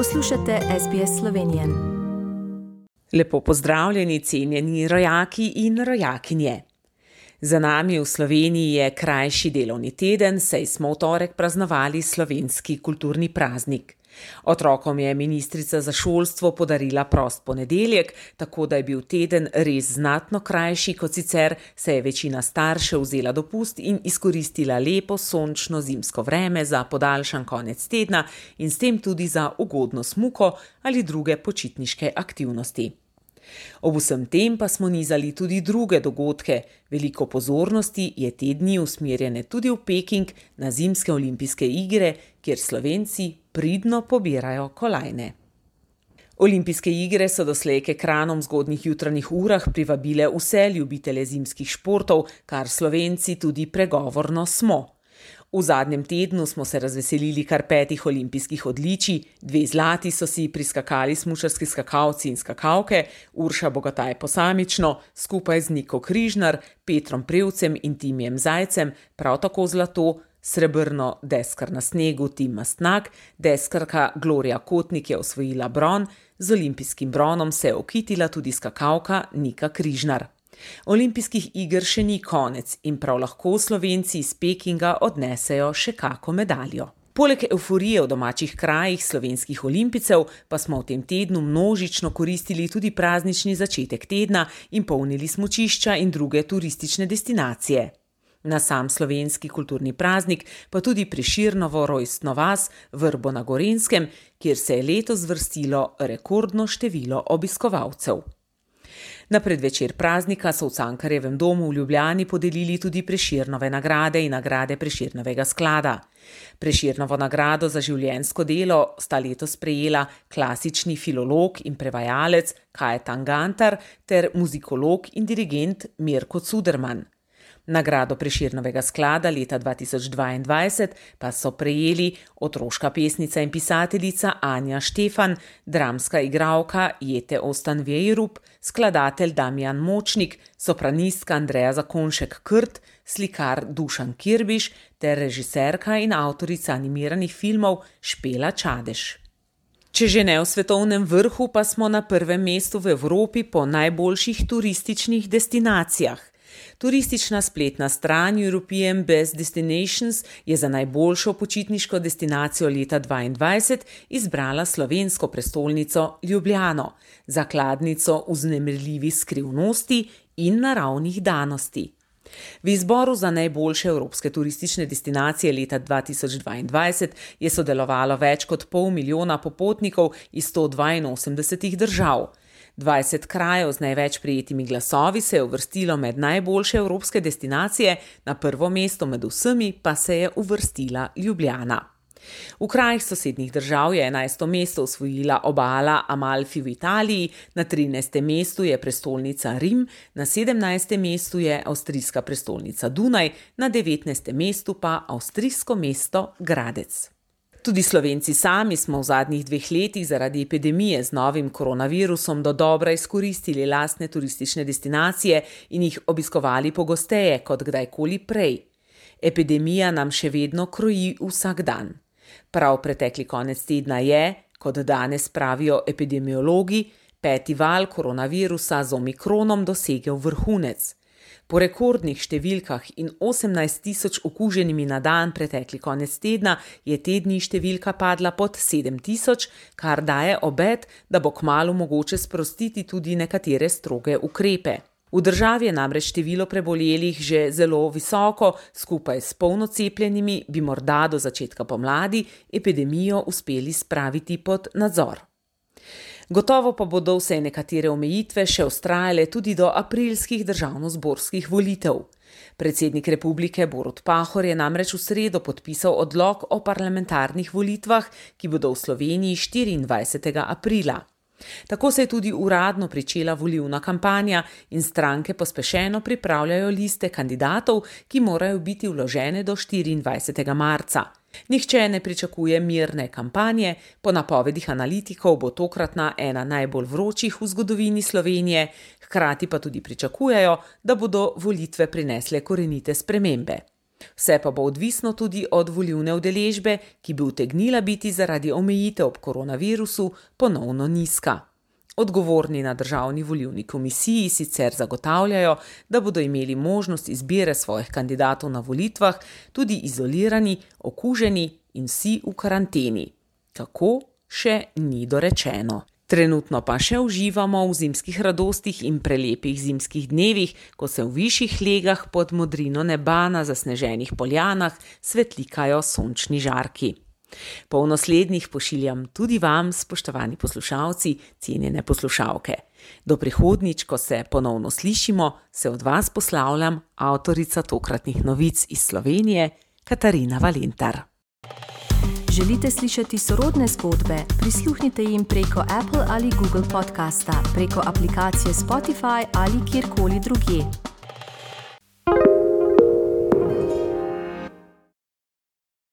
Poslušate SBS Slovenije. Lepo pozdravljeni, cenjeni rojaki in rojakinje. Za nami v Sloveniji je krajši delovni teden, saj smo v torek praznovali slovenski kulturni praznik. Otrokom je ministrica za šolstvo podarila prost ponedeljek, tako da je bil teden res znatno krajši kot sicer, se je večina staršev vzela dopust in izkoristila lepo sončno zimsko vreme za podaljšan konec tedna in s tem tudi za ugodno smuko ali druge počitniške aktivnosti. Ob vsem tem pa smo nizali tudi druge dogodke. Veliko pozornosti je te dni usmerjene tudi v Peking na zimske olimpijske igre, kjer Slovenci pridno pobirajo kolajne. Olimpijske igre so doslej k ekranom v zgodnjih jutranjih urah privabile vse ljubitele zimskih športov, kar Slovenci tudi pregovorno smo. V zadnjem tednu smo se razveselili kar petih olimpijskih odličij, dve zlati so si priskakali smučarski skakalci in skakalke, Urša Bogataj posamično, skupaj z Niko Križnar, Petrom Prevcem in Timijem Zajcem, prav tako zlato, srebrno deskar na snegu Tim Mastnak, deskarka Gloria Kotnik je osvojila bron, z olimpijskim bronom se je okitila tudi skakalka Nika Križnar. Olimpijskih iger še ni konec in prav lahko Slovenci iz Pekinga odnesejo še kako medaljo. Poleg euforije v domačih krajih slovenskih olimpijcev pa smo v tem tednu množično koristili tudi praznični začetek tedna in polnili smočišča in druge turistične destinacije. Na sam slovenski kulturni praznik pa tudi preširnovo rojstno vas Vrbo na Gorenskem, kjer se je letos vrstilo rekordno število obiskovalcev. Na predvečer praznika so v Cankarjevem domu v Ljubljani podelili tudi preširnove nagrade in nagrade preširnovega sklada. Preširnovo nagrado za življensko delo sta letos prejela klasični filolog in prevajalec Kajetan Gantar ter muzikolog in dirigent Mirko Cuderman. Nagrado Preširnovega sklada leta 2022 pa so prejeli otroška pesnica in pisateljica Anja Štefan, dramska igralka Jete Ostan Vejrup, skladatelj Damjan Močnik, sopranistka Andreja Zakonšek Krt, slikar Dušan Kirbiš ter režiserka in avtorica animiranih filmov Špela Čadež. Če že ne v svetovnem vrhu, pa smo na prvem mestu v Evropi po najboljših turističnih destinacijah. Turistična spletna stran European Best Destinations je za najboljšo počitniško destinacijo leta 2022 izbrala slovensko prestolnico Ljubljano, zakladnico vznemirljivih skrivnosti in naravnih danosti. V izboru za najboljše evropske turistične destinacije leta 2022 je sodelovalo več kot pol milijona popotnikov iz 182 držav. 20 krajev z največ prijetimi glasovi se je uvrstilo med najboljše evropske destinacije, na prvo mesto med vsemi pa se je uvrstila Ljubljana. V krajih sosednjih držav je 11. mesto osvojila obala Amalfi v Italiji, na 13. mestu je prestolnica Rim, na 17. mestu je avstrijska prestolnica Dunaj, na 19. mestu pa avstrijsko mesto Gradec. Tudi slovenci sami smo v zadnjih dveh letih zaradi epidemije z novim koronavirusom do dobra izkoristili lastne turistične destinacije in jih obiskovali pogosteje kot kdajkoli prej. Epidemija nam še vedno kroji vsak dan. Prav pretekli konec tedna je, kot danes pravijo epidemiologi, peti val koronavirusa z omikronom dosegel vrhunec. Po rekordnih številkah in 18 tisoč okuženimi na dan pretekli konec tedna je tedni številka padla pod 7 tisoč, kar daje obet, da bo kmalo mogoče sprostiti tudi nekatere stroge ukrepe. V državi je namreč število prebolelih že zelo visoko, skupaj s polno cepljenimi bi morda do začetka pomladi epidemijo uspeli spraviti pod nadzor. Gotovo pa bodo vse nekatere omejitve še ustrajale tudi do aprilskih državno-zborskih volitev. Predsednik republike Borod Pahor je namreč v sredo podpisal odlog o parlamentarnih volitvah, ki bodo v Sloveniji 24. aprila. Tako se je tudi uradno pričela volivna kampanja in stranke pospešeno pripravljajo liste kandidatov, ki morajo biti vložene do 24. marca. Nihče ne pričakuje mirne kampanje, po napovedih analitikov bo tokratna ena najbolj vročih v zgodovini Slovenije, hkrati pa tudi pričakujejo, da bodo volitve prinesle korenite spremembe. Vse pa bo odvisno tudi od volivne udeležbe, ki bi utegnila biti zaradi omejitev ob koronavirusu ponovno nizka. Odgovorni na državni volivni komisiji sicer zagotavljajo, da bodo imeli možnost izbire svojih kandidatov na volitvah tudi izolirani, okuženi in vsi v karanteni. Kako še ni dorečeno. Trenutno pa še uživamo v zimskih radostih in prelepih zimskih dnevih, ko se v višjih legah pod modrino neba na zasneženih poljanah svetlikajo sončni žarki. Polno slednjih pošiljam tudi vam, spoštovani poslušalci, cenjene poslušalke. Do prihodnič, ko se ponovno slišimo, se od vas poslavljam avtorica tokratnih novic iz Slovenije, Katarina Valentar. Želite slišati sorodne zgodbe? Prisluhnite jim preko Apple ali Google podcasta, preko aplikacije Spotify ali kjerkoli drugje.